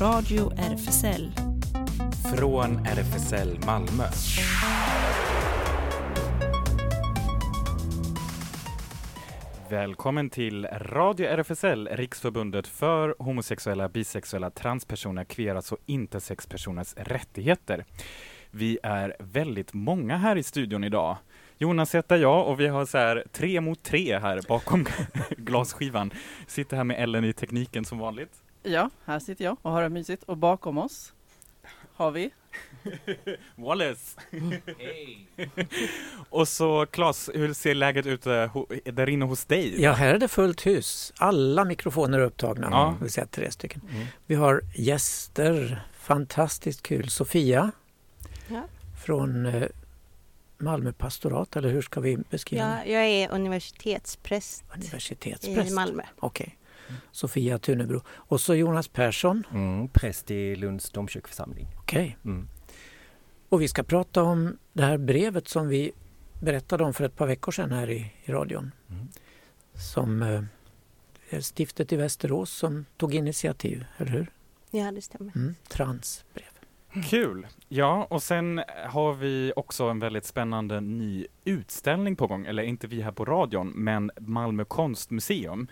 Radio RFSL. Från RFSL Malmö. Välkommen till Radio RFSL, Riksförbundet för homosexuella, bisexuella, transpersoner, kveras och intersexpersoners rättigheter. Vi är väldigt många här i studion idag. Jonas heter jag och vi har så här tre mot tre här bakom glasskivan. Sitter här med Ellen i tekniken som vanligt. Ja, här sitter jag och har det mysigt och bakom oss har vi Wallace! Hej! och så Claes, hur ser läget ut eh, där inne hos dig? Ja, här är det fullt hus. Alla mikrofoner är upptagna, ja. vi säger tre stycken. Mm. Vi har gäster, fantastiskt kul. Sofia ja. från eh, Malmö pastorat, eller hur ska vi beskriva ja, det? Jag är universitetspräst, universitetspräst. i Malmö. Okej. Sofia Tunebro. Och så Jonas Persson. Mm, präst i Lunds domkyrkoförsamling. Okej. Okay. Mm. Och vi ska prata om det här brevet som vi berättade om för ett par veckor sedan här i, i radion. Mm. Som eh, stiftet i Västerås som tog initiativ, eller hur? Ja, det stämmer. Mm, transbrev. Kul! Ja, och sen har vi också en väldigt spännande ny utställning på gång, eller inte vi här på radion, men Malmö konstmuseum.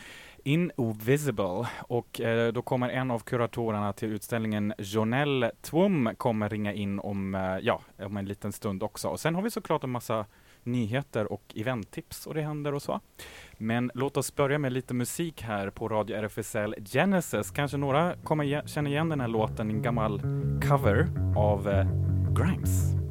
Invisible och eh, då kommer en av kuratorerna till utställningen, Jonelle Twum, kommer ringa in om, eh, ja, om en liten stund också. Och sen har vi såklart en massa nyheter och eventtips och det händer och så. Men låt oss börja med lite musik här på Radio RFSL Genesis. Kanske några kommer känna igen den här låten, en gammal cover av eh, Grimes.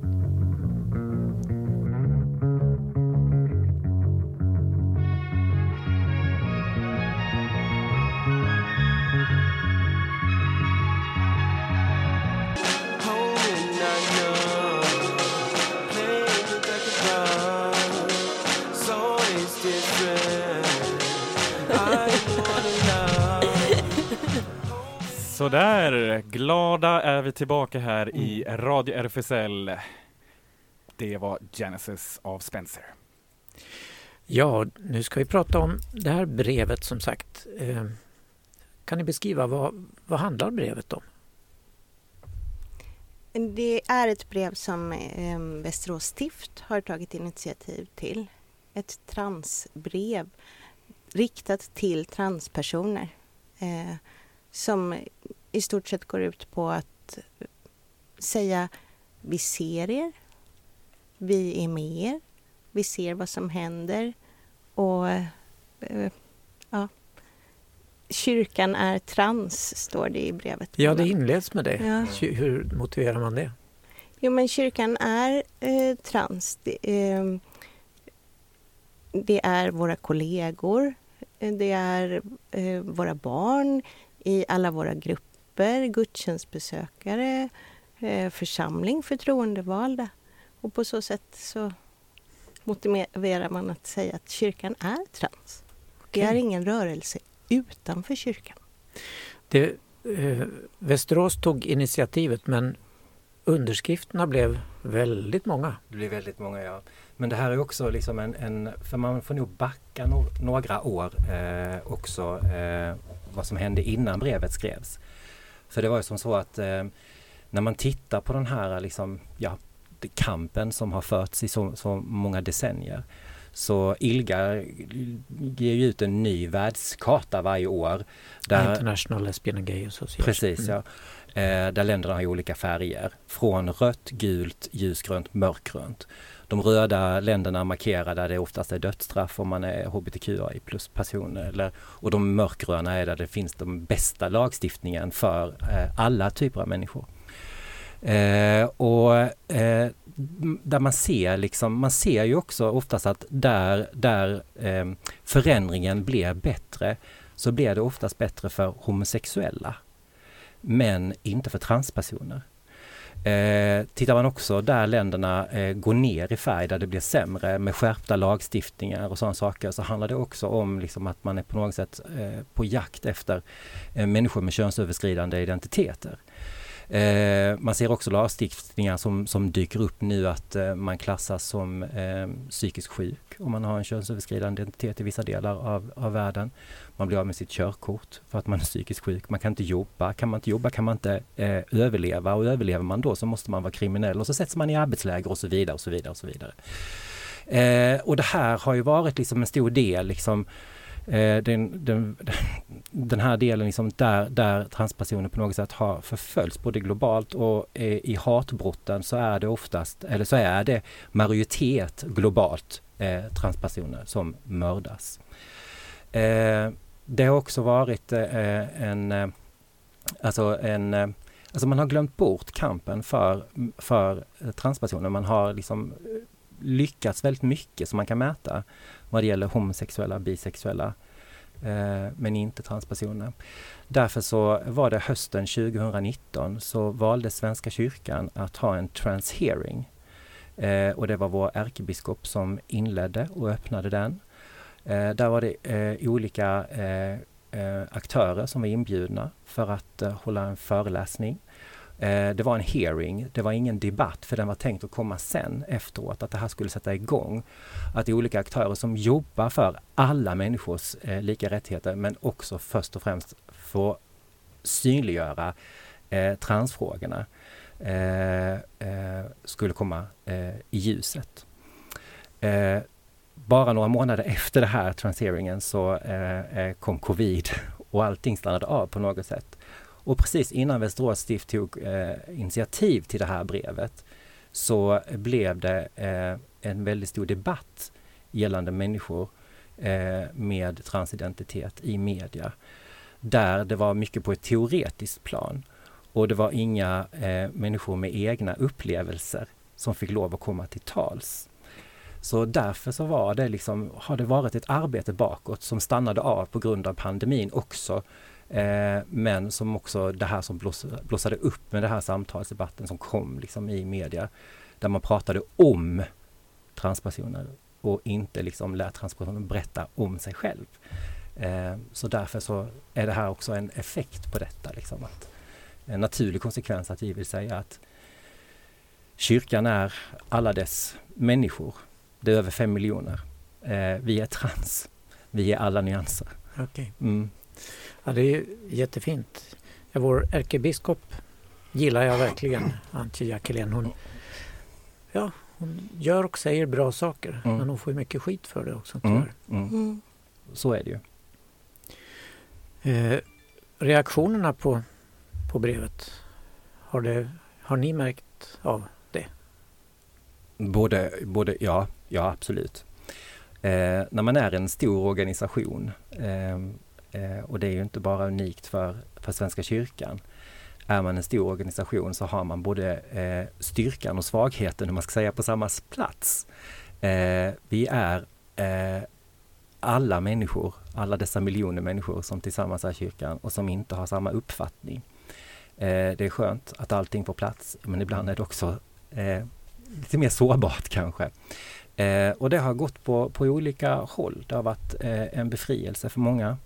Glada är vi tillbaka här i mm. Radio RFSL. Det var Genesis av Spencer. Ja, nu ska vi prata om det här brevet som sagt. Eh, kan ni beskriva vad, vad handlar brevet om? Det är ett brev som eh, Västerås stift har tagit initiativ till. Ett transbrev riktat till transpersoner. Eh, som i stort sett går ut på att säga vi ser er, vi är med er, vi ser vad som händer och eh, ja, kyrkan är trans, står det i brevet. Ja, det inleds med det. Ja. Hur motiverar man det? Jo, men kyrkan är eh, trans. Det, eh, det, är våra kollegor, det är eh, våra barn i alla våra grupper grupper, gudstjänstbesökare, eh, församling, förtroendevalda. Och på så sätt så motiverar man att säga att kyrkan är trans. Det är ingen rörelse utanför kyrkan. Det, eh, Västerås tog initiativet men underskrifterna blev väldigt många. Det blev väldigt många ja. Men det här är också liksom en, en för man får nog backa no några år eh, också eh, vad som hände innan brevet skrevs. För det var ju som så att eh, när man tittar på den här liksom, ja, kampen som har förts i så, så många decennier så ILGA ger ju ut en ny världskarta varje år. Där, International Lesbian and Gay Association. Precis, mm. ja. Eh, där länderna har olika färger. Från rött, gult, ljusgrönt, mörkgrönt. De röda länderna markerar där det oftast är dödsstraff om man är hbtqi plus person. Eller, och de mörkgröna är där det finns den bästa lagstiftningen för eh, alla typer av människor. Eh, och eh, där man ser liksom, man ser ju också oftast att där, där eh, förändringen blir bättre så blir det oftast bättre för homosexuella. Men inte för transpersoner. Eh, tittar man också där länderna eh, går ner i färg, där det blir sämre med skärpta lagstiftningar och sådana saker, så handlar det också om liksom att man är på något sätt eh, på jakt efter eh, människor med könsöverskridande identiteter. Eh, man ser också lagstiftningar som, som dyker upp nu att eh, man klassas som eh, psykiskt sjuk om man har en könsöverskridande identitet i vissa delar av, av världen. Man blir av med sitt körkort för att man är psykiskt sjuk. Man kan inte jobba. Kan man inte jobba kan man inte eh, överleva och överlever man då så måste man vara kriminell och så sätts man i arbetsläger och så vidare och så vidare och så vidare. Eh, och det här har ju varit liksom en stor del liksom eh, Eh, den, den, den, här delen liksom där, där transpersoner på något sätt har förföljts både globalt och eh, i hatbrotten så är det oftast, eller så är det majoritet globalt eh, transpersoner som mördas. Eh, det har också varit eh, en, eh, alltså en Alltså man har glömt bort kampen för, för transpersoner. Man har liksom lyckats väldigt mycket som man kan mäta vad det gäller homosexuella, bisexuella, eh, men inte transpersoner. Därför så var det hösten 2019 så valde Svenska kyrkan att ha en transhearing. Eh, och det var vår ärkebiskop som inledde och öppnade den. Eh, där var det eh, olika eh, eh aktörer som var inbjudna för att eh, hålla en föreläsning. Eh, det var en hearing, det var ingen debatt för den var tänkt att komma sen efteråt, att det här skulle sätta igång. Att det är olika aktörer som jobbar för alla människors eh, lika rättigheter men också först och främst få synliggöra eh, transfrågorna eh, eh skulle komma eh, i ljuset. bara några månader efter det här transhearingen så kom covid och allting stannade av på något sätt. Och precis innan Västerås stift tog eh, initiativ till det här brevet så blev det eh, en väldigt stor debatt gällande människor eh, med transidentitet i media. Där det var mycket på ett teoretiskt plan och det var inga eh, människor med egna upplevelser som fick lov att komma till tals. Så därför så var det liksom, har det varit ett arbete bakåt som stannade av på grund av pandemin också Eh, men som också det här som bloss, blossade upp med den här samtalsdebatten som kom liksom i media. Där man pratade om transpersoner och inte liksom lät transpersoner berätta om sig själv. Eh, så därför så är det här också en effekt på detta. Liksom, att en naturlig konsekvens att vi vill säga att kyrkan är alla dess människor. Det är över fem miljoner. Eh, vi är trans. Vi är alla nyanser. Okay. Mm. Ja, det är jättefint. Ja, vår ärkebiskop gillar jag verkligen, Antje Jackelén. Hon, ja, hon gör och säger bra saker mm. men hon får mycket skit för det också mm, tyvärr. Mm. Mm. Så är det ju. Eh, reaktionerna på, på brevet, har, det, har ni märkt av det? Både, både ja, ja absolut. Eh, när man är en stor organisation eh, Eh, och det är ju inte bara unikt för, för Svenska kyrkan. Är man en stor organisation så har man både eh, styrkan och svagheten, om man ska säga, på samma plats. Eh, vi är eh, alla människor, alla dessa miljoner människor som tillsammans är kyrkan och som inte har samma uppfattning. Eh, det är skönt att allting får plats, men ibland är det också eh, lite mer sårbart kanske. Eh, och det har gått på, på olika håll. Det har varit eh, en befrielse för många.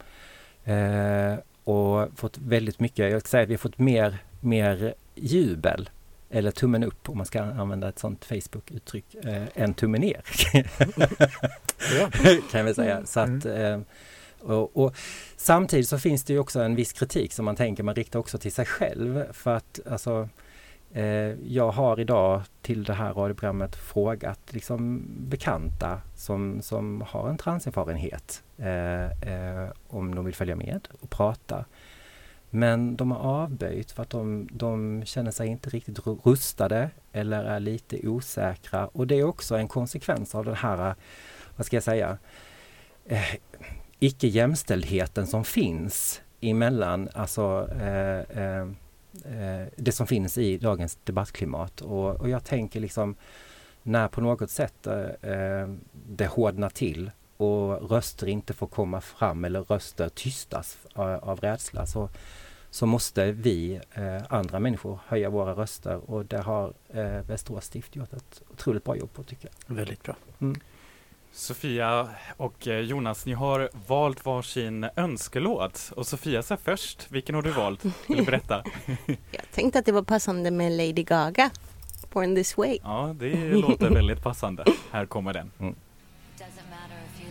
Eh, och fått väldigt mycket, jag ska säga att vi har fått mer, mer jubel eller tummen upp om man ska använda ett sånt Facebook-uttryck, eh, än tummen ner. kan jag säga. Så att, mm. eh, och, och, samtidigt så finns det ju också en viss kritik som man tänker man riktar också till sig själv. För att alltså, Eh, jag har idag till det här radioprogrammet frågat liksom bekanta som, som har en transerfarenhet Eh, eh, om de vill följa med och prata. Men de har avböjt för att de, de känner sig inte riktigt rustade eller är lite osäkra. Och det är också en konsekvens av den här, vad ska jag säga, eh, icke-jämställdheten som finns emellan alltså eh, eh, eh, det som finns i dagens debattklimat. Och, och jag tänker liksom när på något sätt eh, eh det hårdnar till och röster inte får komma fram eller röster tystas av, av rädsla så, så måste vi eh, andra människor höja våra röster och det har eh, Västerås stift gjort ett otroligt bra jobb på tycker jag. Väldigt bra. Mm. Sofia och eh, Jonas, ni har valt varsin önskelåt och Sofia sa först, vilken har du valt? Vill du berätta? Jag tänkte att det var passande med Lady Gaga, Born this way. Ja, det låter väldigt passande. Här kommer den. Mm.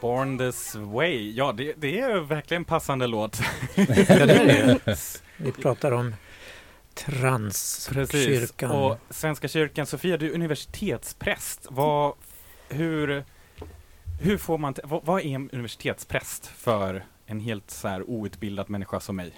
Born this way. Ja, det, det är verkligen passande låt. ja, det är det. Vi pratar om Transkyrkan. Och Svenska kyrkan. Sofia, du är universitetspräst. Vad, hur, hur får man, vad, vad är en universitetspräst för en helt så här outbildad människa som mig?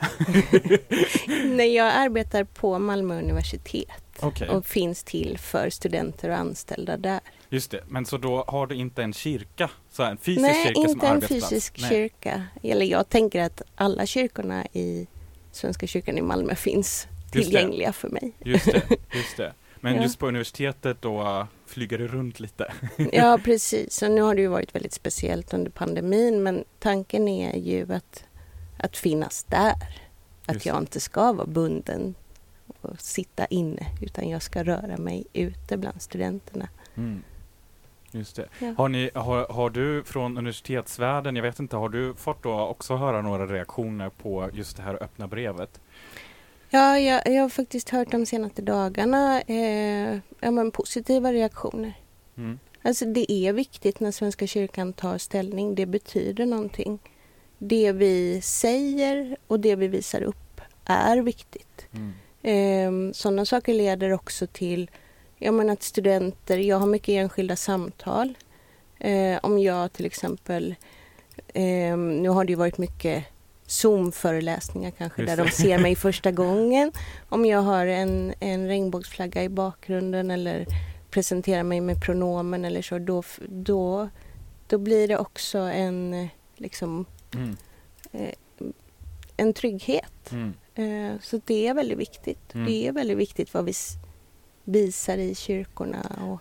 Nej, jag arbetar på Malmö universitet okay. och finns till för studenter och anställda där. Just det, men så då har du inte en kyrka, så en fysisk Nej, kyrka som arbetsplats? Nej, inte en fysisk kyrka. Eller jag tänker att alla kyrkorna i Svenska kyrkan i Malmö finns tillgängliga för mig. Just det, just det. Men ja. just på universitetet då flyger det runt lite? ja, precis. Och nu har det ju varit väldigt speciellt under pandemin men tanken är ju att, att finnas där. Att jag inte ska vara bunden och sitta inne utan jag ska röra mig ute bland studenterna. Mm. Just det. Ja. Har, ni, har, har, du från universitetsvärlden, jag vet inte, har du fått då också höra några reaktioner på just det här öppna brevet? Ja, jag, jag har faktiskt hört de senaste dagarna eh, ja, men positiva reaktioner. Mm. Alltså det är viktigt när Svenska kyrkan tar ställning. Det betyder någonting. Det vi säger och det vi visar upp är viktigt. Mm. Eh, sådana saker leder också till ja, men att studenter, jag har mycket enskilda samtal. Eh, om jag till exempel, eh, nu har det ju varit mycket Zoom-föreläsningar kanske, där de ser mig första gången. Om jag har en, en regnbågsflagga i bakgrunden eller presenterar mig med pronomen eller så, då, då, då blir det också en, liksom, mm. eh, en trygghet. Mm. Eh, så det är väldigt viktigt. Mm. Det är väldigt viktigt vad vi visar i kyrkorna och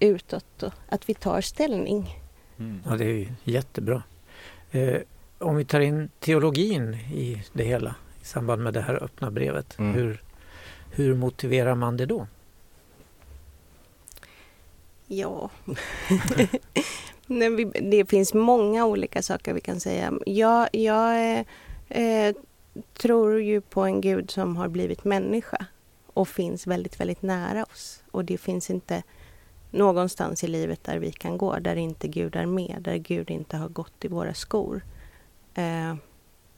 utåt. Och att vi tar ställning. Mm. Ja, det är jättebra. Eh, om vi tar in teologin i det hela i samband med det här öppna brevet. Mm. Hur, hur motiverar man det då? Ja, det finns många olika saker vi kan säga. Jag, jag eh, tror ju på en Gud som har blivit människa och finns väldigt, väldigt nära oss. Och det finns inte någonstans i livet där vi kan gå där inte Gud är med, där Gud inte har gått i våra skor. Eh,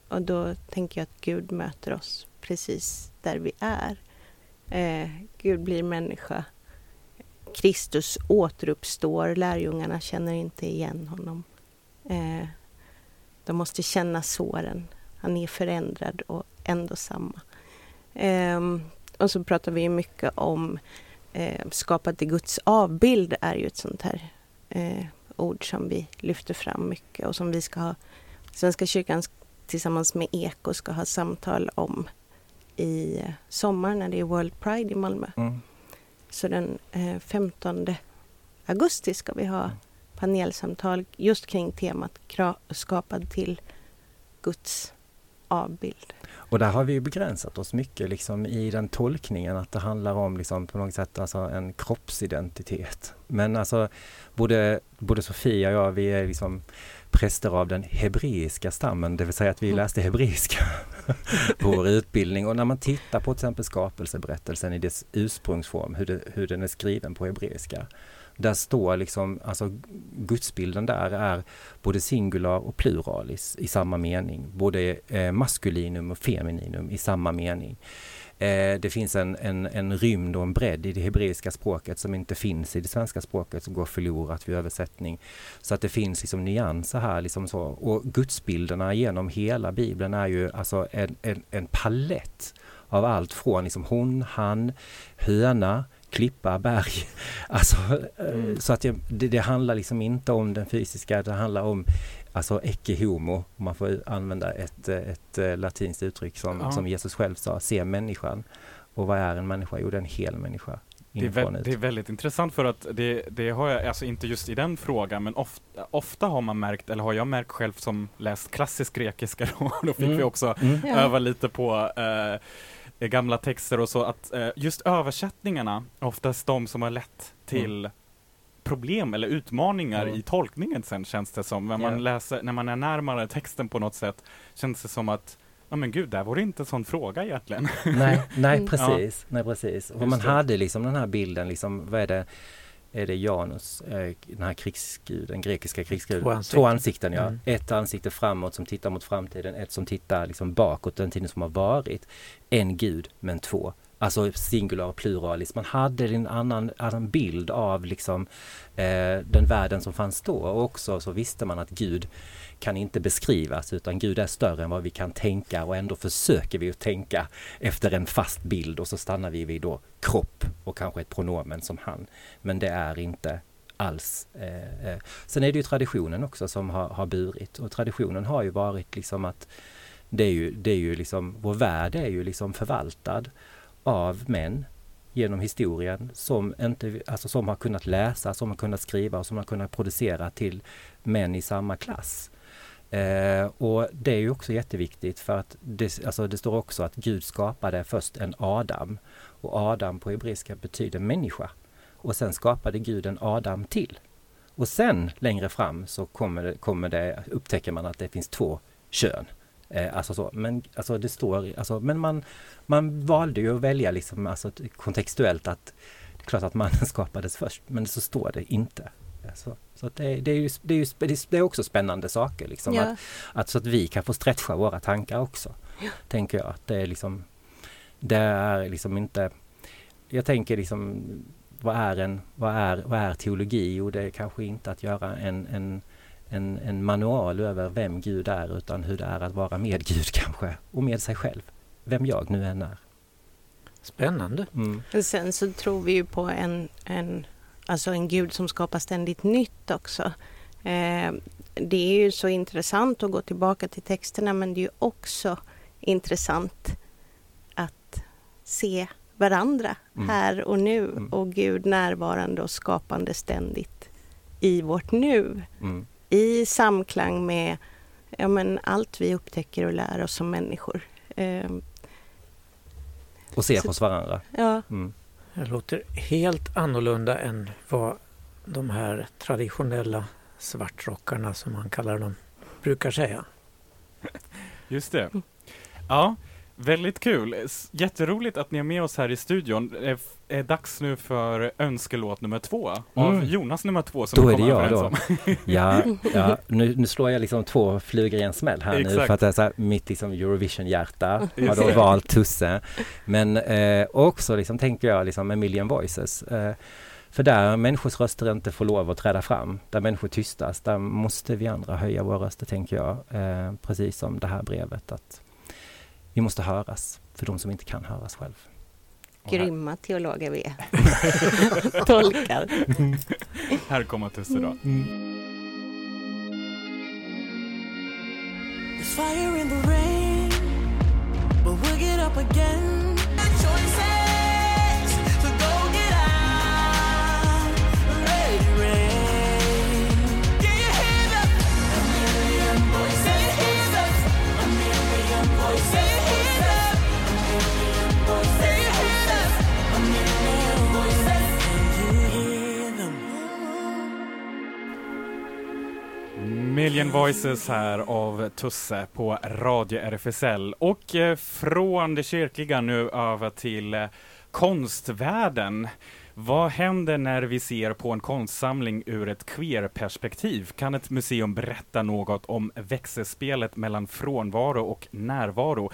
och då tänker jag att Gud möter oss precis där vi är. Eh, Gud blir människa. Kristus återuppstår. Lärjungarna känner inte igen honom. Eh, de måste känna såren. Han är förändrad och ändå samma. Eh, och så pratar vi mycket om eh, skapad till Guds avbild är ju ett sånt här eh, ord som vi lyfter fram mycket och som vi ska ha Svenska kyrkan tillsammans med Eko ska ha samtal om i sommar när det är World Pride i Malmö. Mm. Så den eh, 15 augusti ska vi ha panelsamtal just kring temat skapad till Guds avbild. Och där har vi begränsat oss mycket liksom i den tolkningen att det handlar om liksom på något sätt alltså en kroppsidentitet. Men alltså både, både Sofia och jag, vi är liksom präster av den hebreiska stammen, det vill säga att vi mm. läste hebreiska på vår utbildning. Och när man tittar på till exempel skapelseberättelsen i dess ursprungsform, hur, det, hur den är skriven på hebreiska, där står liksom, alltså gudsbilden där är både singular och pluralis i samma mening. Både eh, maskulinum och femininum i samma mening. Eh, det finns en, en, en rymd och en bredd i det hebreiska språket som inte finns i det svenska språket, som går förlorat vid översättning. Så att det finns liksom nyanser här. Liksom så. Och gudsbilderna genom hela Bibeln är ju alltså en, en, en palett av allt från liksom hon, han, höna, klippa, berg. Alltså, eh, mm. Så att det, det, handlar liksom inte om den fysiska, det handlar om alltså ecce homo, om man får använda ett, ett, ett latinskt uttryck som, ja. som Jesus själv sa, se människan. Och vad är en människa? Jo, det är en hel människa. Det är, väl, det är, väldigt intressant för att det, det, har jag, alltså inte just i den frågan, men ofta, ofta har man märkt, eller har jag märkt själv som läst klassisk grekiska då, då fick mm. vi också mm. öva lite på eh, gamla texter och så, att eh, just översättningarna, oftast de som har lett till mm. Problem eller utmaningar i tolkningen sen känns det som. När man, läser, när man är närmare texten på något sätt, känns det som att ja men gud, där var det inte en sån fråga egentligen. Nej, nej mm. precis, ja. nej precis. Och man hade liksom den här bilden, liksom, vad är det, är det Janus, eh, den här krigsguden, grekiska krigsguden? Två ansikten. Två ansikten ja. Mm. Ett ansikte framåt som tittar mot framtiden, ett som tittar liksom bakåt, den tiden som har varit. En gud, men två. Alltså singular och pluralis. Man hade en annan, annan bild av liksom eh, den världen som fanns då och också så visste man att Gud kan inte beskrivas utan Gud är större än vad vi kan tänka och ändå försöker vi att tänka efter en fast bild och så stannar vi vid då kropp och kanske ett pronomen som han. Men det är inte alls. Eh, eh. Sen är det ju traditionen också som har, har burit och traditionen har ju varit liksom att det är ju, det är ju liksom, vår värld är ju liksom förvaltad av män genom historien som, inte, alltså som har kunnat läsa, som har kunnat skriva och som har kunnat producera till män i samma klass. Eh, och det är ju också jätteviktigt för att det, alltså det står också att Gud skapade först en Adam. Och Adam på hebreiska betyder människa. Och sen skapade Gud en Adam till. Och sen längre fram så kommer det, kommer det, upptäcker man att det finns två kön. Eh, alltså så, men alltså det står, alltså, men man, man valde ju att välja liksom, alltså kontextuellt att det är klart att mannen skapades först, men så står det inte. Så, så det, det, är ju, det, är ju, det är också spännande saker. Liksom, ja. att, att, så att vi kan få stretcha våra tankar också. Ja. Tänker jag. Att det är liksom Det är liksom inte Jag tänker liksom Vad är, en, vad är, vad är teologi? Jo, det är kanske inte att göra en, en en, en manual över vem Gud är utan hur det är att vara med Gud kanske och med sig själv. Vem jag nu än är. Spännande. Mm. Sen så tror vi ju på en, en Alltså en Gud som skapar ständigt nytt också. Eh, det är ju så intressant att gå tillbaka till texterna men det är ju också intressant att se varandra mm. här och nu mm. och Gud närvarande och skapande ständigt i vårt nu. Mm. I samklang med ja, men allt vi upptäcker och lär oss som människor. Eh, och ser hos varandra. Ja. Mm. Det låter helt annorlunda än vad de här traditionella svartrockarna som man kallar dem brukar säga. Just det. Ja, väldigt kul. Jätteroligt att ni är med oss här i studion. Det är dags nu för önskelåt nummer två av mm. Jonas nummer två som då är det jag då. ja, ja nu, nu, slår jag liksom två flugor i en smäll här Exakt. nu för att det är så här, mitt liksom Eurovision-hjärta har då valt Tusse. Men eh, också liksom tänker jag liksom A Million Voices. Eh, för där människors röster inte får lov att träda fram, där människor tystas, där måste vi andra höja våra röster tänker jag. Eh, precis som det här brevet att vi måste höras för de som inte kan höras själv. Grymma teologer vi är. Tolkar. här kommer Tusse då. Mm. fire in the rain, but we'll get up again. Million Voices här av Tusse på Radio RFSL och eh, från det kyrkliga nu över till eh, konstvärlden. Vad händer när vi ser på en konstsamling ur ett queerperspektiv? Kan ett museum berätta något om växelspelet mellan frånvaro och närvaro?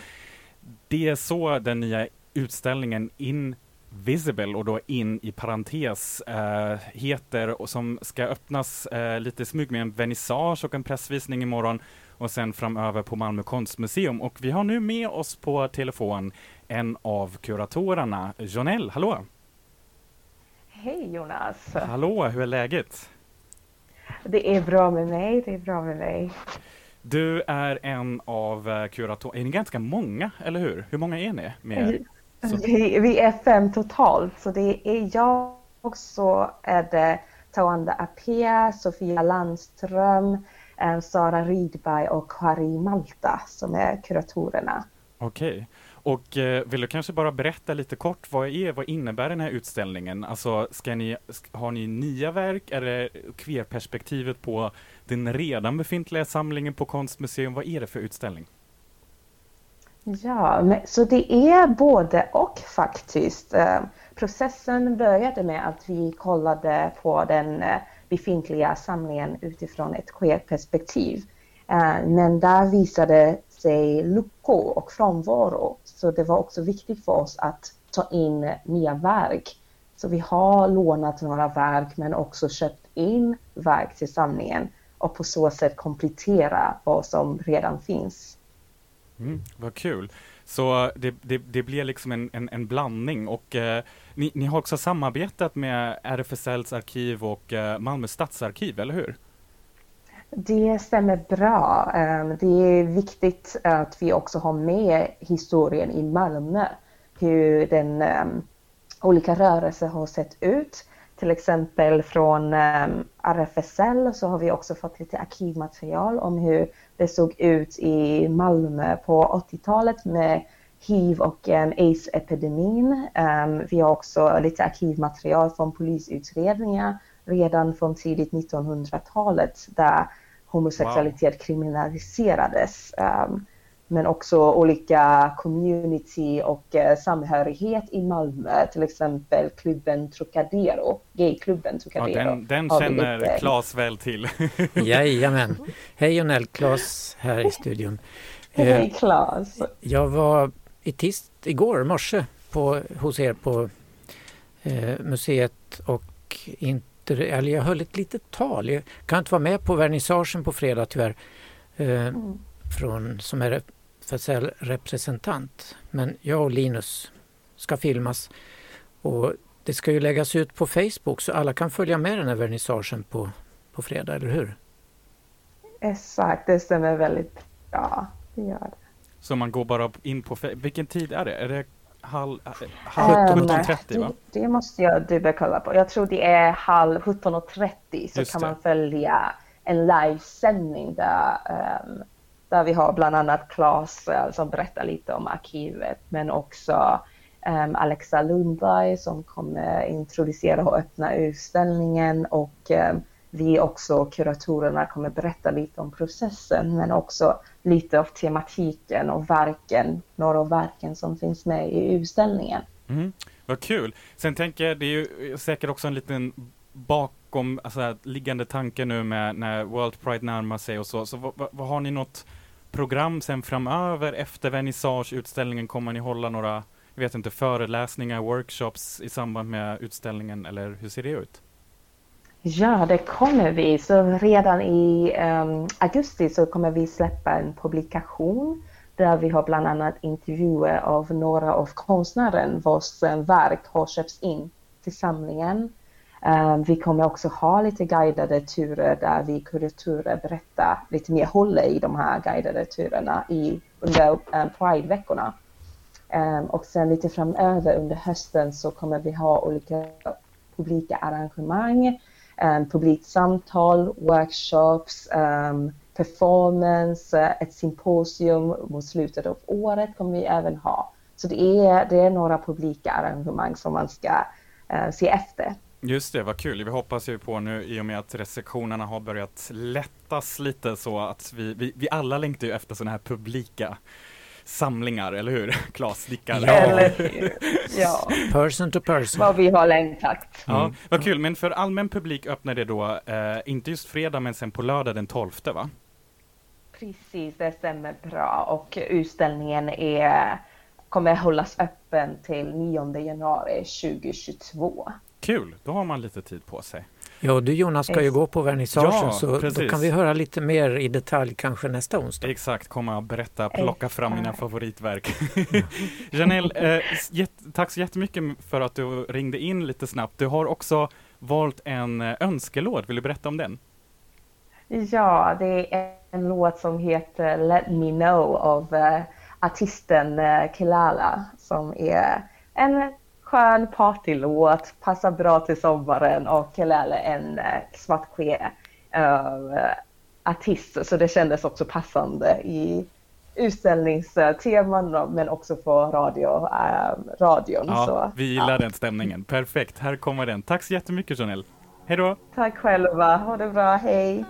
Det är så den nya utställningen In Visible och då in i parentes äh, heter och som ska öppnas äh, lite smyg med en vernissage och en pressvisning imorgon och sen framöver på Malmö konstmuseum. Och vi har nu med oss på telefon en av kuratorerna, Jonelle. Hallå! Hej Jonas! Hallå, hur är läget? Det är bra med mig, det är bra med mig. Du är en av eh, kuratorerna, är ni ganska många, eller hur? Hur många är ni? Med, vi, vi, är fem totalt, så det är jag och så är det Tawanda Apia, Sofia Landström, eh, Sara Rydberg och Harry Malta som är kuratorerna. Okej. Och eh, vill du kanske bara berätta lite kort, vad, är, vad innebär den här utställningen? Alltså, ska ni, har ni nya verk? Är det queerperspektivet på den redan befintliga samlingen på Konstmuseum? Vad är det för utställning? Ja, men, så det är både och faktiskt. Eh, processen började med att vi kollade på den eh, befintliga samlingen utifrån ett queer-perspektiv. Eh, men där visade sig luckor och frånvaro. Så det var också viktigt för oss att ta in nya verk. Så vi har lånat några verk men också köpt in verk till samlingen och på så sätt komplettera vad som redan finns. Mm, vad kul! Så det, det, det blir liksom en, en, en blandning och eh, ni, ni, har också samarbetat med RFSLs arkiv och eh, Malmö stadsarkiv, eller hur? Det stämmer bra. Ehm, det är viktigt att vi också har med historien i Malmö, hur den um, olika rörelser har sett ut. Till exempel från um, RFSL så har vi också fått lite arkivmaterial om hur det såg ut i Malmö på 80-talet med hiv och um, aids-epidemin. vi har också lite arkivmaterial från polisutredningar redan från tidigt 1900-talet där homosexualitet wow. kriminaliserades. Um, men också olika community och uh, samhörighet i Malmö, till exempel klubben Trocadero, gayklubben Trocadero. Ja, den, den känner Claes väl till. Jajamän. Hej Jonell, Claes här i studion. Hej eh, Claes. Jag var i tist igår morse på, hos er på eh, museet och inte eller jag höll ett litet tal. Jag kan inte vara med på vernissagen på fredag tyvärr, eh, mm. från, som är säga, representant. Men jag och Linus ska filmas och det ska ju läggas ut på Facebook så alla kan följa med den här vernissagen på, på fredag, eller hur? Exakt, det stämmer väldigt bra. Det gör det. Så man går bara in på Vilken tid är det? Är det halv, halv 17.30 va? Det, det, måste jag dubbelkolla på. Jag tror det är halv 17.30 så Just kan det. man följa en livesändning där, um, där vi har bland annat Claes eh, som berättar lite om arkivet men också um, Alexa Lundberg som kommer introducera och öppna utställningen och um, vi också, kuratorerna, kommer berätta lite om processen men också lite av tematiken och verken, några av verken som finns med i utställningen. Mm, vad kul! Sen tänker jag, det är ju säkert också en liten bakom, alltså liggande tanke nu med när World Pride närmar sig och så, så vad, vad, har ni något program sen framöver efter vernissage, utställningen, kommer ni hålla några, jag vet inte, föreläsningar, workshops i samband med utställningen eller hur ser det ut? Ja, det kommer vi. Så redan i um, augusti så kommer vi släppa en publikation där vi har bland annat intervjuer av några av konstnären vars eh, verk har köpts in till samlingen. Eh, vi kommer också ha lite guidade turer där vi kuratorer berättar lite mer, håller i de här guidade turerna i, under um, Pride-veckorna. Um, och sen lite framöver under hösten så kommer vi ha olika publika arrangemang um, publikt samtal, workshops, um, performance, uh, ett symposium mot slutet av året kommer vi även ha. Så det är, det är några publika arrangemang som man ska uh, se efter. Just det, vad kul. Vi hoppas ju på nu i och med att restriktionerna har börjat lättas lite så att vi, vi, vi alla längtar ju efter sådana här publika samlingar, eller hur? Klas nickar. Ja. Eller, ja. Person to person. Vad vi har längtat. Ja, mm. vad kul. Men för allmän publik öppnar det då, eh, inte just fredag, men sen på lördag den 12, va? Precis, det stämmer bra. Och utställningen är, kommer hållas öppen till 9 januari 2022. Kul, då har man lite tid på sig. Ja, du Jonas ska ju gå på vernissagen ja, så precis. då kan vi höra lite mer i detalj kanske nästa onsdag. Exakt, komma och berätta, plocka fram mina favoritverk. Janelle, eh, tack så jättemycket för att du ringde in lite snabbt. Du har också valt en eh, önskelåt, vill du berätta om den? Ja, det är en låt som heter Let Me Know av uh, artisten uh, Kelala som är en skön partylåt, passar bra till sommaren och Kelala är en uh, svartqueer uh, artist så det kändes också passande i utställningsteman men också på radio, äh, radion. Ja, så, vi gillar ja. den stämningen. Perfekt, här kommer den. Tack så jättemycket Janelle. Hej då! Tack själva, ha det bra, hej!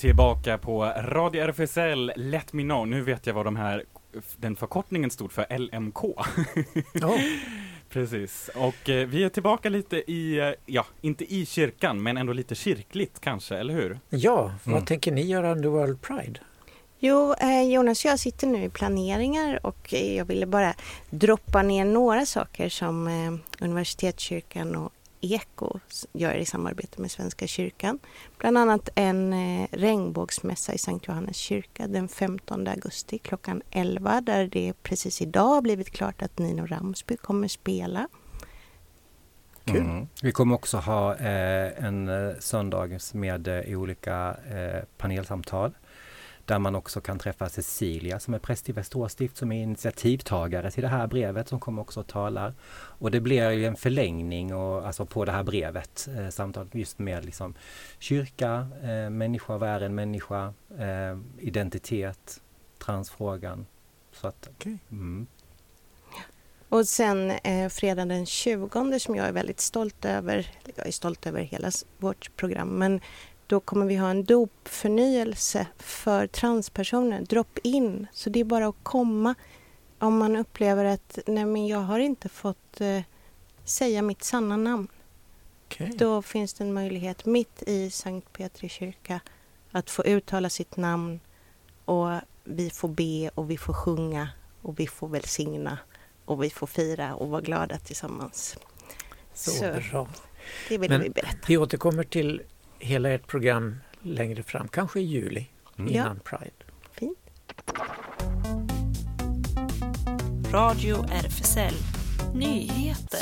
Tillbaka på Radio RFSL Let Me Know. Nu vet jag vad de här, den förkortningen stod för, LMK. Oh. Precis, och eh, vi är tillbaka lite i, eh, ja, inte i kyrkan, men ändå lite kyrkligt kanske, eller hur? Ja, vad Mm. tänker ni göra under World Pride? Jo, eh, Jonas och jag sitter nu i planeringar och eh, jag ville bara droppa ner några saker som eh, Universitetskyrkan och Eko gör i samarbete med Svenska kyrkan. Bland annat en eh, regnbågsmässa i Sankt Johannes kyrka den 15 augusti klockan 11 där det precis idag har blivit klart att Nino Ramsby kommer spela. Kul. Mm. Vi kommer också ha eh, en eh, söndag med eh, olika eh, panelsamtal där man också kan träffa Cecilia som är präst i Västerås stift som är initiativtagare till det här brevet som kommer också och talar. Och det blir ju en förlängning och, alltså på det här brevet, eh, samtalet just med liksom, kyrka, eh, människa, vad är en människa, eh, identitet, transfrågan. Så att, Okej. mm. Och sen eh, fredagen den 20 som jag är väldigt stolt över, jag är stolt över hela vårt program, men då kommer vi ha en dopförnyelse för transpersoner, drop-in. Så det är bara att komma om man upplever att nej men jag har inte fått eh, säga mitt sanna namn. Okej. Då finns det en möjlighet mitt i Sankt Petri kyrka att få uttala sitt namn och vi får be och vi får sjunga och vi får välsigna och vi får fira och vara glada tillsammans. Så, Så bra. det vill Men- vi berätta. Vi återkommer till hela ert program längre fram, kanske i juli Mm. Ja. innan Pride. Fint. Radio RFSL Nyheter.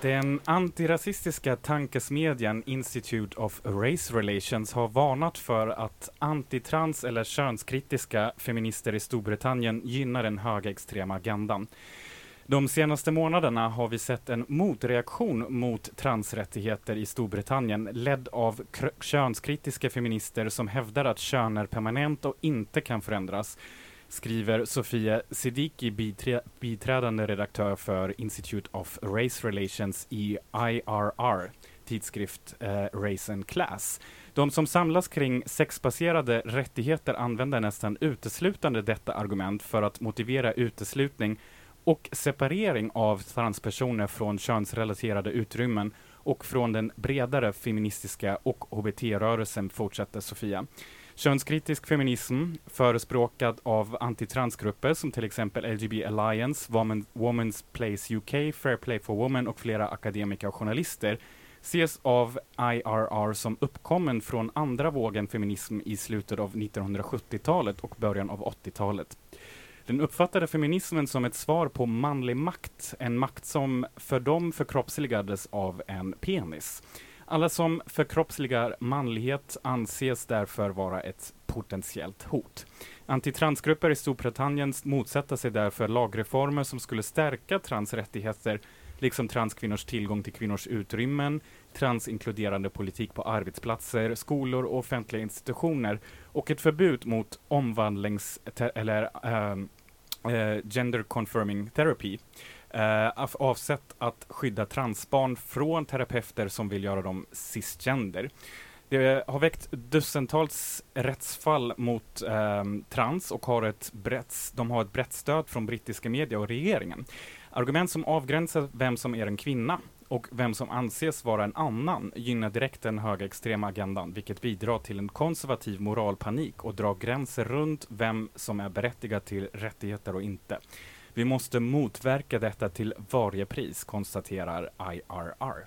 Den antirasistiska tankesmedjan Institute of Race Relations har varnat för att antitrans eller könskritiska feminister i Storbritannien gynnar den högerextrema agendan. De senaste månaderna har vi sett en motreaktion mot transrättigheter i Storbritannien ledd av könskritiska feminister som hävdar att kön är permanent och inte kan förändras skriver Sofia Siddiqui, biträ biträdande redaktör för Institute of Race Relations i IRR, tidskrift eh, Race and Class. De som samlas kring sexbaserade rättigheter använder nästan uteslutande detta argument för att motivera uteslutning och separering av transpersoner från könsrelaterade utrymmen och från den bredare feministiska och HBT-rörelsen, fortsätter Sofia. Könskritisk feminism, förespråkad av antitransgrupper som till exempel LGB Alliance, Woman, Women's Place UK, Fair Play for Women och flera akademiker och journalister, ses av IRR som uppkommen från andra vågen feminism i slutet av 1970-talet och början av 80-talet. Den uppfattade feminismen som ett svar på manlig makt, en makt som för dem förkroppsligades av en penis. Alla som förkroppsligar manlighet anses därför vara ett potentiellt hot. Antitransgrupper i Storbritannien motsätter sig därför lagreformer som skulle stärka transrättigheter, liksom transkvinnors tillgång till kvinnors utrymmen, transinkluderande politik på arbetsplatser, skolor och offentliga institutioner och ett förbud mot omvandlings eller um, uh, gender confirming therapy uh, avsett att skydda transbarn från terapeuter som vill göra dem cisgender. Det har väckt dussintals rättsfall mot eh, trans och har ett brett, de har ett brett stöd från brittiska media och regeringen. Argument som avgränsar vem som är en kvinna och vem som anses vara en annan gynnar direkt den högerextrema agendan, vilket bidrar till en konservativ moralpanik och drar gränser runt vem som är berättigad till rättigheter och inte. Vi måste motverka detta till varje pris, konstaterar IRR.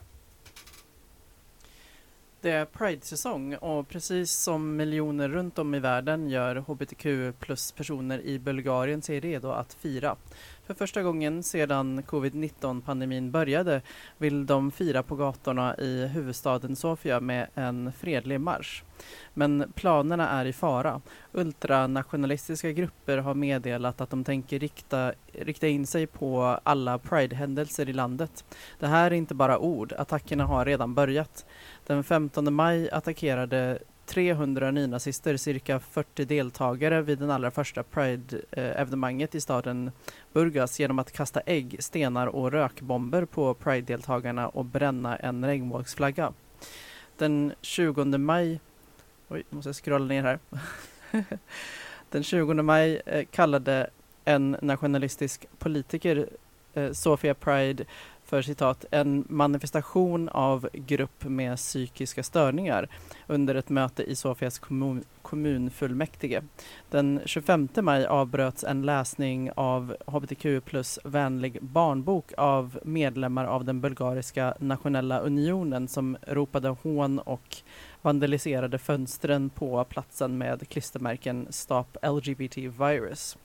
Det är Pride-säsong och precis som miljoner runt om i världen gör hbtq plus personer i Bulgarien sig redo att fira. För första gången sedan covid-19 pandemin började vill de fira på gatorna i huvudstaden Sofia med en fredlig marsch. Men planerna är i fara. Ultranationalistiska grupper har meddelat att de tänker rikta, rikta in sig på alla Pride-händelser i landet. Det här är inte bara ord, attackerna har redan börjat. Den 15 maj attackerade 300 nynazister, cirka 40 deltagare vid den allra första Pride-evenemanget i staden Burgas genom att kasta ägg, stenar och rökbomber på Pride-deltagarna och bränna en regnbågsflagga. Den 20 maj... Oj, måste jag scrolla ner här. den 20 maj eh, kallade en nationalistisk politiker eh, Sofia Pride för citat en manifestation av grupp med psykiska störningar under ett möte i Sofias kommun, kommunfullmäktige. Den 25 maj avbröts en läsning av hbtq plus vänlig barnbok av medlemmar av den bulgariska nationella unionen som ropade hån och vandaliserade fönstren på platsen med klistermärken Stop LGBT Virus.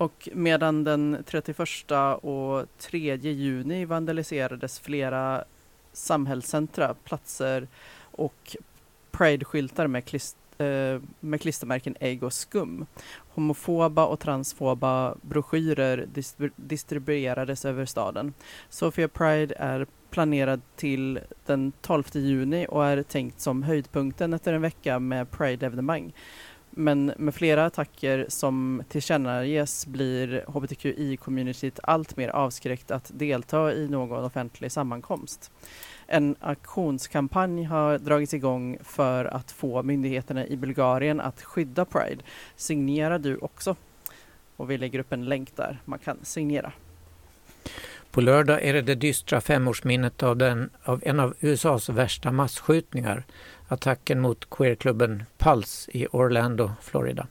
Och medan den 31 och 3 juni vandaliserades flera samhällscentra, platser och Pride-skyltar med, klist eh, med klistermärken ägg och skum. Homofoba och transfoba broschyrer distribuerades över staden. Sofia Pride är planerad till den 12 juni och är tänkt som höjdpunkten efter en vecka med Pride-evenemang. Men med flera attacker som tillkännages blir hbtqi-communityt allt mer avskräckt att delta i någon offentlig sammankomst. En aktionskampanj har dragits igång för att få myndigheterna i Bulgarien att skydda Pride. Signera du också? Och vi lägger upp en länk där man kan signera. På lördag är det det dystra femårsminnet av, den, av en av USAs värsta massskjutningar attacken mot queerklubben Pulse i Orlando, Florida.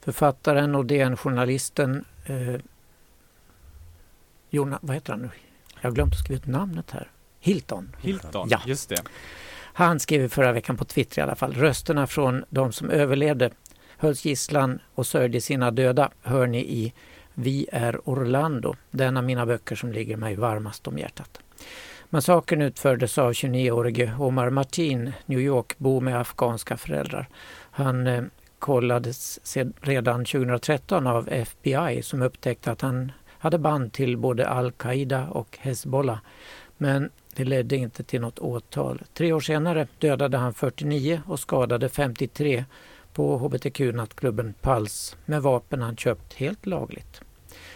Författaren och DN-journalisten eh, Jona, vad heter han nu? Jag har glömt att skriva ut namnet här. Hilton. Hilton, ja. just det. Han skrev förra veckan på Twitter i alla fall. Rösterna från de som överlevde hölls gisslan och sörjde sina döda hör ni i Vi är Orlando, den av mina böcker som ligger mig varmast om hjärtat. Massakern utfördes av 29-årige Omar Martin, New York-bo med afghanska föräldrar. Han eh, kollades redan 2013 av FBI som upptäckte att han hade band till både al-Qaida och Hezbollah. Men det ledde inte till något åtal. Tre år senare dödade han 49 och skadade 53 på hbtq-nattklubben Pals med vapen han köpt helt lagligt.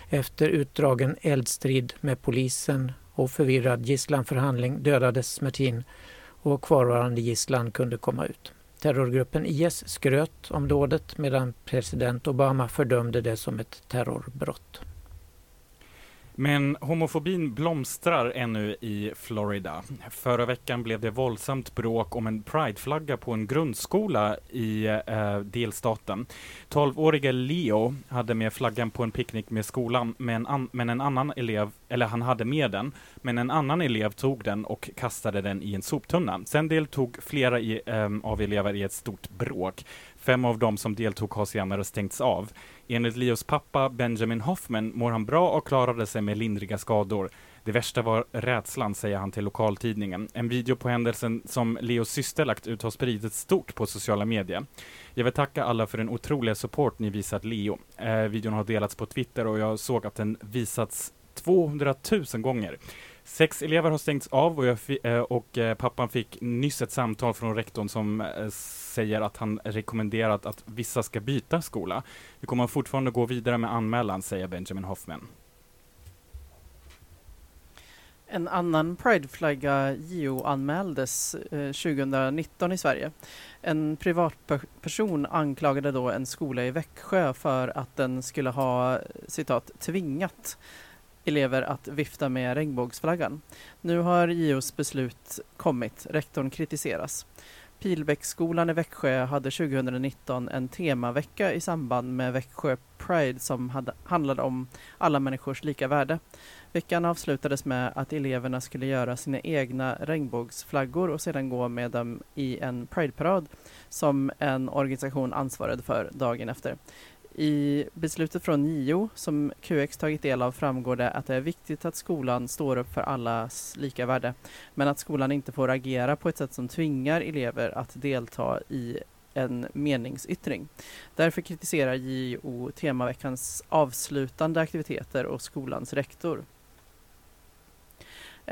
Efter utdragen eldstrid med polisen och förvirrad gisslanförhandling dödades Mertin och kvarvarande gisslan kunde komma ut. Terrorgruppen IS skröt om dådet medan president Obama fördömde det som ett terrorbrott. Men homofobin blomstrar ännu i Florida. Förra veckan blev det våldsamt bråk om en prideflagga på en grundskola i eh, delstaten. 12-årige Leo hade med flaggan på en picknick med skolan, men, an men en annan elev, eller han hade med den, men en annan elev tog den och kastade den i en soptunna. Sen deltog flera i, um, av elever i ett stort bråk. Fem av dem som deltog har senare stängts av. Enligt Leos pappa Benjamin Hoffman mår han bra och klarade sig med lindriga skador. Det värsta var rädslan, säger han till lokaltidningen. En video på händelsen som Leos syster lagt ut har spridits stort på sociala medier. Jag vill tacka alla för den otroliga support ni visat Leo. Eh, videon har delats på Twitter och jag såg att den visats 200 000 gånger. Sex elever har stängts av och, jag eh, och eh, pappan fick nyss ett samtal från rektorn som eh, säger att han rekommenderat att vissa ska byta skola. Vi kommer fortfarande gå vidare med anmälan, säger Benjamin Hoffman. En annan prideflagga JO-anmäldes eh, 2019 i Sverige. En privatperson anklagade då en skola i Växjö för att den skulle ha citat tvingat elever att vifta med regnbågsflaggan. Nu har JOs beslut kommit. Rektorn kritiseras. Pilbäcksskolan i Växjö hade 2019 en temavecka i samband med Växjö Pride som hade, handlade om alla människors lika värde. Veckan avslutades med att eleverna skulle göra sina egna regnbågsflaggor och sedan gå med dem i en Prideparad som en organisation ansvarade för dagen efter. I beslutet från JO som QX tagit del av framgår det att det är viktigt att skolan står upp för allas lika värde, men att skolan inte får agera på ett sätt som tvingar elever att delta i en meningsyttring. Därför kritiserar JO temaveckans avslutande aktiviteter och skolans rektor.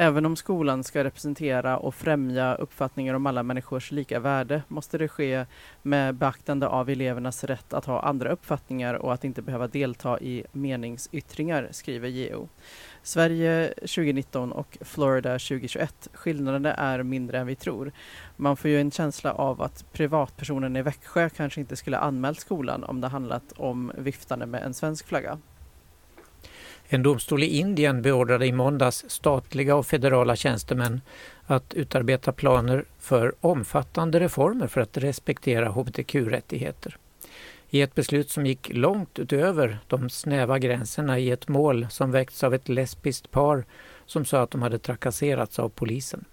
Även om skolan ska representera och främja uppfattningar om alla människors lika värde måste det ske med beaktande av elevernas rätt att ha andra uppfattningar och att inte behöva delta i meningsyttringar, skriver JO. Sverige 2019 och Florida 2021. Skillnaderna är mindre än vi tror. Man får ju en känsla av att privatpersonen i Växjö kanske inte skulle anmält skolan om det handlat om viftande med en svensk flagga. En domstol i Indien beordrade i måndags statliga och federala tjänstemän att utarbeta planer för omfattande reformer för att respektera hbtq-rättigheter. I ett beslut som gick långt utöver de snäva gränserna i ett mål som väckts av ett lesbiskt par som sa att de hade trakasserats av polisen.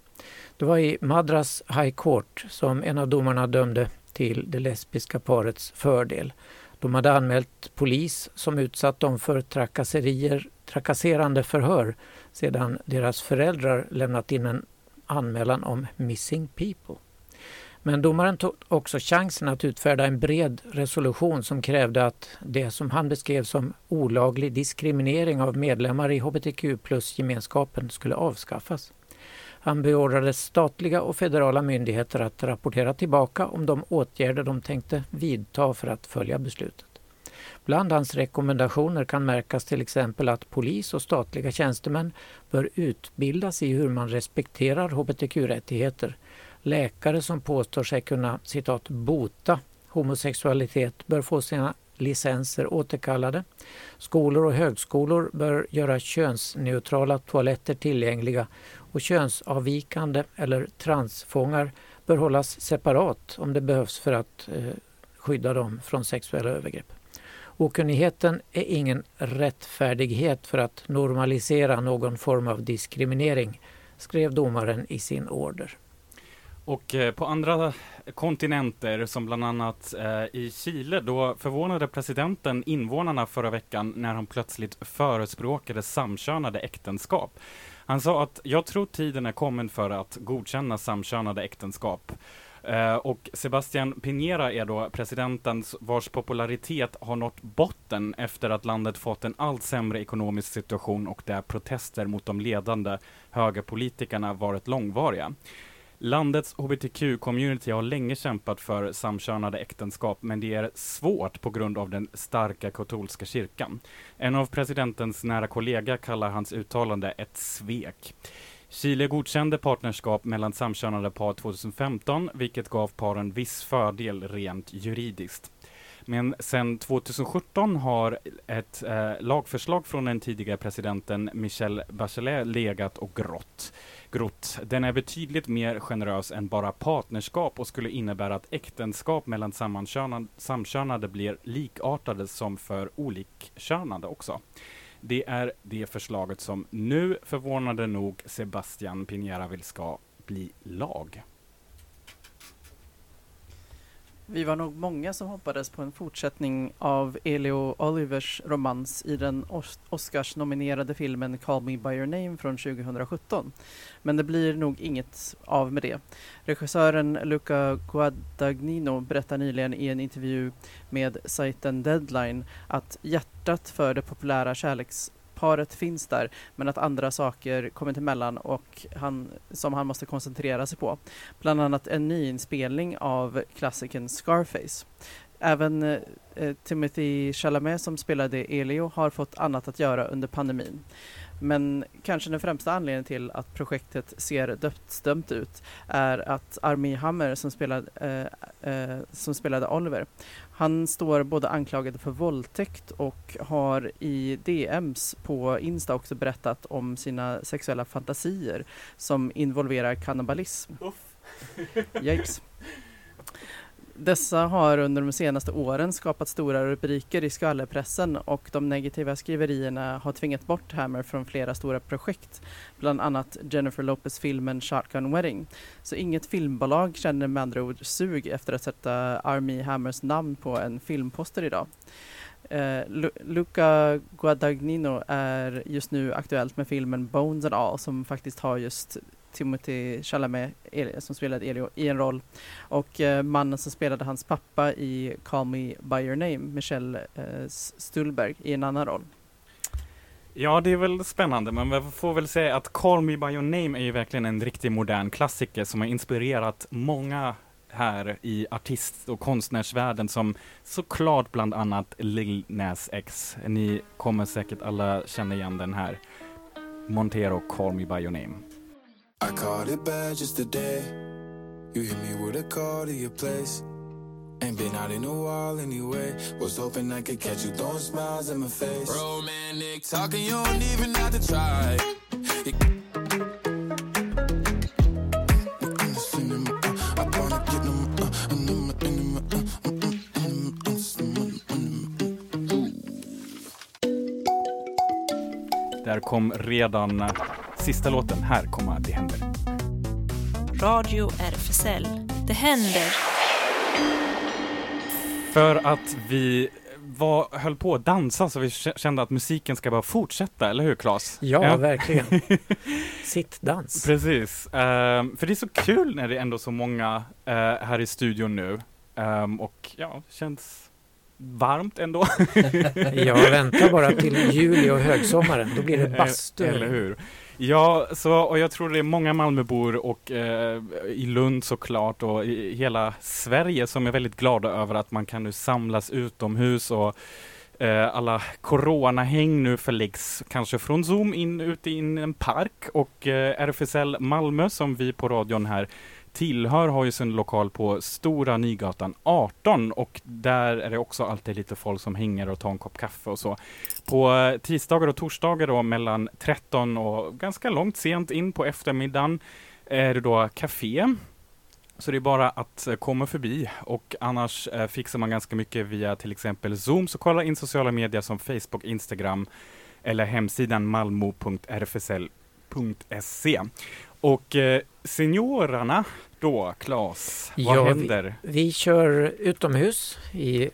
Det var i Madras High Court som en av domarna dömde till det lesbiska parets fördel. De hade anmält polis som utsatt dem för trakasserier, trakasserande förhör sedan deras föräldrar lämnat in en anmälan om missing people. Men domaren tog också chansen att utfärda en bred resolution som krävde att det som han beskrev som olaglig diskriminering av medlemmar i hbtq plus-gemenskapen skulle avskaffas. Han beordrade statliga och federala myndigheter att rapportera tillbaka om de åtgärder de tänkte vidta för att följa beslutet. Bland hans rekommendationer kan märkas till exempel att polis och statliga tjänstemän bör utbildas i hur man respekterar hbtq-rättigheter. Läkare som påstår sig kunna citat, bota homosexualitet bör få sina licenser återkallade. Skolor och högskolor bör göra könsneutrala toaletter tillgängliga och könsavvikande eller transfångar bör hållas separat om det behövs för att eh, skydda dem från sexuella övergrepp. Okunnigheten är ingen rättfärdighet för att normalisera någon form av diskriminering, skrev domaren i sin order. Och eh, på andra kontinenter, som bland annat eh, i Chile, då förvånade presidenten invånarna förra veckan när han plötsligt förespråkade samkönade äktenskap. Han sa att jag tror tiden är kommen för att godkänna samkönade äktenskap. Eh, och Sebastian Piñera är då presidenten vars popularitet har nått botten efter att landet fått en allt sämre ekonomisk situation och där protester mot de ledande högerpolitikerna varit långvariga. Landets hbtq-community har länge kämpat för samkönade äktenskap, men det är svårt på grund av den starka katolska kyrkan. En av presidentens nära kollega kallar hans uttalande ett svek. Chile godkände partnerskap mellan samkönade par 2015, vilket gav paren viss fördel rent juridiskt. Men sedan 2017 har ett eh, lagförslag från den tidigare presidenten Michel Bachelet legat och grått grott. Den är betydligt mer generös än bara partnerskap och skulle innebära att äktenskap mellan samkönade blir likartade som för olikkönade också. Det är det förslaget som nu, förvånande nog, Sebastian Piñera vill ska bli lag. Vi var nog många som hoppades på en fortsättning av Elio Olivers romans i den Oscars-nominerade filmen Call Me By Your Name från 2017. Men det blir nog inget av med det. Regissören Luca Guadagnino berättar nyligen i en intervju med sajten Deadline att hjärtat för det populära kärleks paret finns där men att andra saker kommit emellan och han, som han måste koncentrera sig på. Bland annat en nyinspelning av klassikern Scarface. Även eh, eh, Timothy Chalamet som spelade Elio har fått annat att göra under pandemin. Men kanske den främsta anledningen till att projektet ser dödsdömt ut är att Armie Hammer som spelade, eh, eh, som spelade Oliver, han står både anklagad för våldtäkt och har i DMs på Insta också berättat om sina sexuella fantasier som involverar kannibalism. Yikes. Dessa har under de senaste åren skapat stora rubriker i skvallerpressen och de negativa skriverierna har tvingat bort Hammer från flera stora projekt, bland annat Jennifer Lopez-filmen Shotgun Wedding. Så inget filmbolag känner med andra ord sug efter att sätta Army Hammers namn på en filmposter idag. Eh, Luca Guadagnino är just nu aktuellt med filmen Bones and All som faktiskt har just Timothy Chalamet som spelade Elio i en roll och eh, mannen som spelade hans pappa i Call Me By Your Name, Michel eh, Stuhlberg, i en annan roll. Ja, det är väl spännande, men vi får väl säga att Call Me By Your Name är ju verkligen en riktig modern klassiker som har inspirerat många här i artist och konstnärsvärlden som såklart bland annat Lil Nas X. Ni kommer säkert alla känna igen den här. Montero, Call Me By Your Name. I caught it bad just today. You hit me with a call to your place. Ain't been out in a while anyway. Was hoping I could catch you throwing smiles in my face. Romantic talking, you don't even have to try. Där kom redan sista låten. Här kommer Det händer. Radio RFSL. Det händer. För att vi var, höll på att dansa så vi kände att musiken ska bara fortsätta, eller hur Claes? Ja, ja. verkligen. Sittdans. Precis. Uh, för det är så kul när det är ändå så många uh, här i studion nu. Um, och ja, känns varmt ändå. Jag väntar bara till juli och högsommaren, då blir det bastu. Eller hur. Ja, så, och jag tror det är många Malmöbor och eh, i Lund såklart och i hela Sverige som är väldigt glada över att man kan nu samlas utomhus och eh, alla coronahäng nu förläggs kanske från Zoom in ute i en park och eh, RFSL Malmö som vi på radion här tillhör har ju sin lokal på Stora Nygatan 18 och där är det också alltid lite folk som hänger och tar en kopp kaffe och så. På eh, tisdagar och torsdagar då mellan 13 och ganska långt sent in på eftermiddagen är det då café. Så det är bara att eh, komma förbi och annars eh, fixar man ganska mycket via till exempel Zoom, så kolla in sociala medier som Facebook, Instagram eller hemsidan malmo.rfsl.se. Och eh, seniorerna då, Claes, vad ja, händer? Vi, vi kör utomhus. I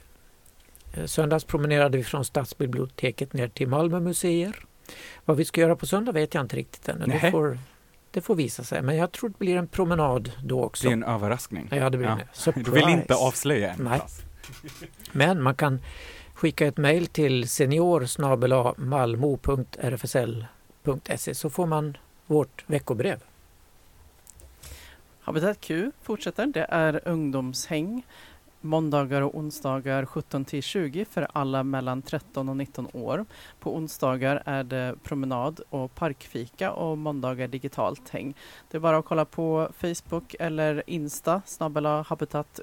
eh, söndags promenerade vi från Stadsbiblioteket ner till Malmö museer. Vad vi ska göra på söndag vet jag inte riktigt ännu. Det får, det får visa sig. Men jag tror det blir en promenad då också. Det är en överraskning. Ja, det blir ja. Du vill inte avslöja än? Nej. Men man kan skicka ett mejl till senior malmo.rfsl.se så får man vårt veckobrev. Habitat Q fortsätter. Det är ungdomshäng måndagar och onsdagar 17 till 20 för alla mellan 13 och 19 år. På onsdagar är det promenad och parkfika och måndagar digitalt häng. Det är bara att kolla på Facebook eller Insta, snabbela habitat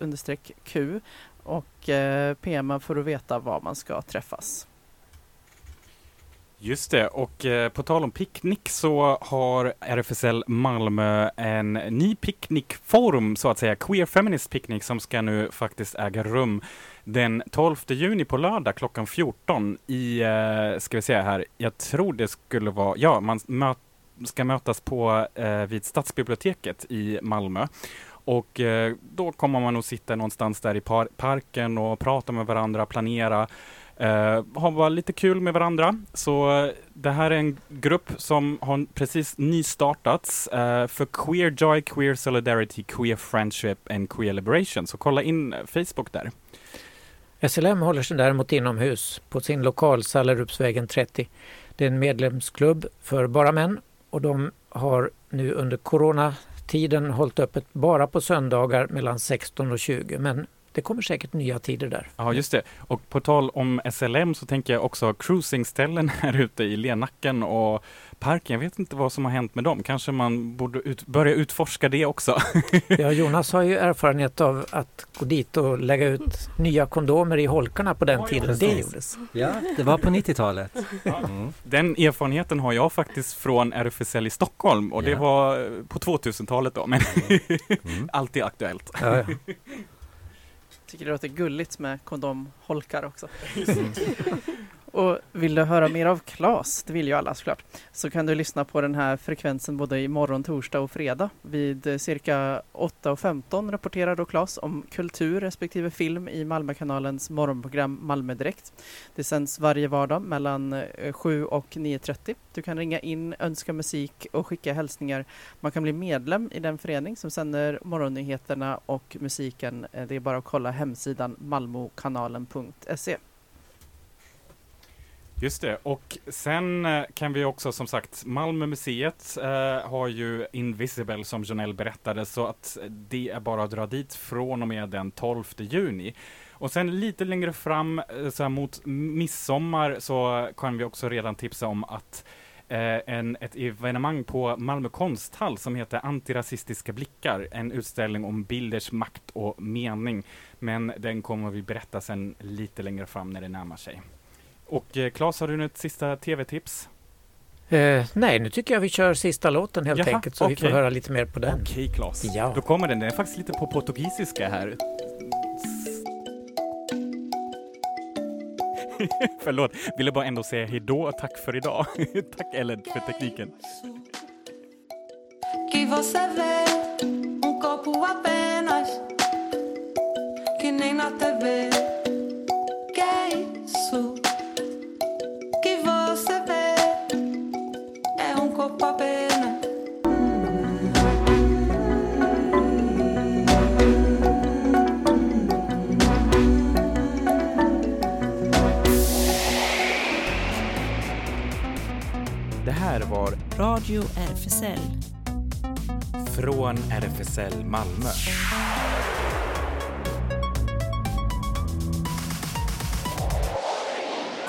Q och eh, PMa för att veta var man ska träffas. Just det, och eh, på tal om picknick så har RFSL Malmö en ny picknickform så att säga, Queer Feminist Picnic som ska nu faktiskt äga rum den 12 juni på lördag klockan 14 i, eh, ska vi säga här, jag tror det skulle vara, ja, man möt, ska mötas på eh, vid Stadsbiblioteket i Malmö. Och eh, då kommer man att sitta någonstans där i par parken och prata med varandra, planera. Eh, har bara lite kul med varandra. Så eh, det här är en grupp som har precis nystartats eh, för Queer Joy, Queer Solidarity, Queer Friendship and Queer Liberation. Så kolla in Facebook där. SLM håller sig däremot inomhus på sin lokal Sallerupsvägen 30. Det är en medlemsklubb för bara män och de har nu under coronatiden hållit öppet bara på söndagar mellan 16 och 20 men det kommer säkert nya tider där. Ja, just det. Och på tal om SLM så tänker jag också cruisingställen här ute i Lenacken och djurparken. Jag vet inte vad som har hänt med dem. Kanske man borde ut, börja utforska det också. ja, Jonas har ju erfarenhet av att gå dit och lägga ut nya kondomer i holkarna på den ja, tiden det gjordes. Ja, det var på 90-talet. Mm. Den erfarenheten har jag faktiskt från RFSL i Stockholm och det var på 2000-talet då, men mm. alltid aktuellt. Ja, ja tycker det låter gulligt med kondomholkar också. Och vill du höra mer av Klas, det vill ju alla såklart, så kan du lyssna på den här frekvensen både i morgon, torsdag och fredag. Vid eh, cirka 8.15 rapporterar då Klas om kultur respektive film i Malmökanalens morgonprogram Malmö Direkt. Det sänds varje vardag mellan eh, 7 och 9.30. Du kan ringa in, önska musik och skicka hälsningar. Man kan bli medlem i den förening som sänder morgonnyheterna och musiken. Eh, det är bara att kolla hemsidan malmokanalen.se. Just det, och sen eh, kan vi också som sagt, Malmö museet eh, har ju Invisible som Jonelle berättade, så att det är bara att dra dit från och med den 12 juni. Och sen lite längre fram, eh, så här mot midsommar, så kan vi också redan tipsa om att eh, en, ett evenemang på Malmö konsthall som heter Antirasistiska blickar, en utställning om bilders makt och mening. Men den kommer vi berätta sen lite längre fram när det närmar sig. Och eh, Claes, har du något sista tv-tips? Eh, nej, nu tycker jag vi kör sista låten helt Jaha, enkelt så okay. vi får höra lite mer på den. Okej okay, Claes, ja. då kommer den. Den är faktiskt lite på portugisiska här. Förlåt, ville bara ändå säga hejdå och tack för idag. tack Ellen för tekniken. Que você vê um corpo apenas Que nem na TV Radio RFSL. Från RFSL Malmö.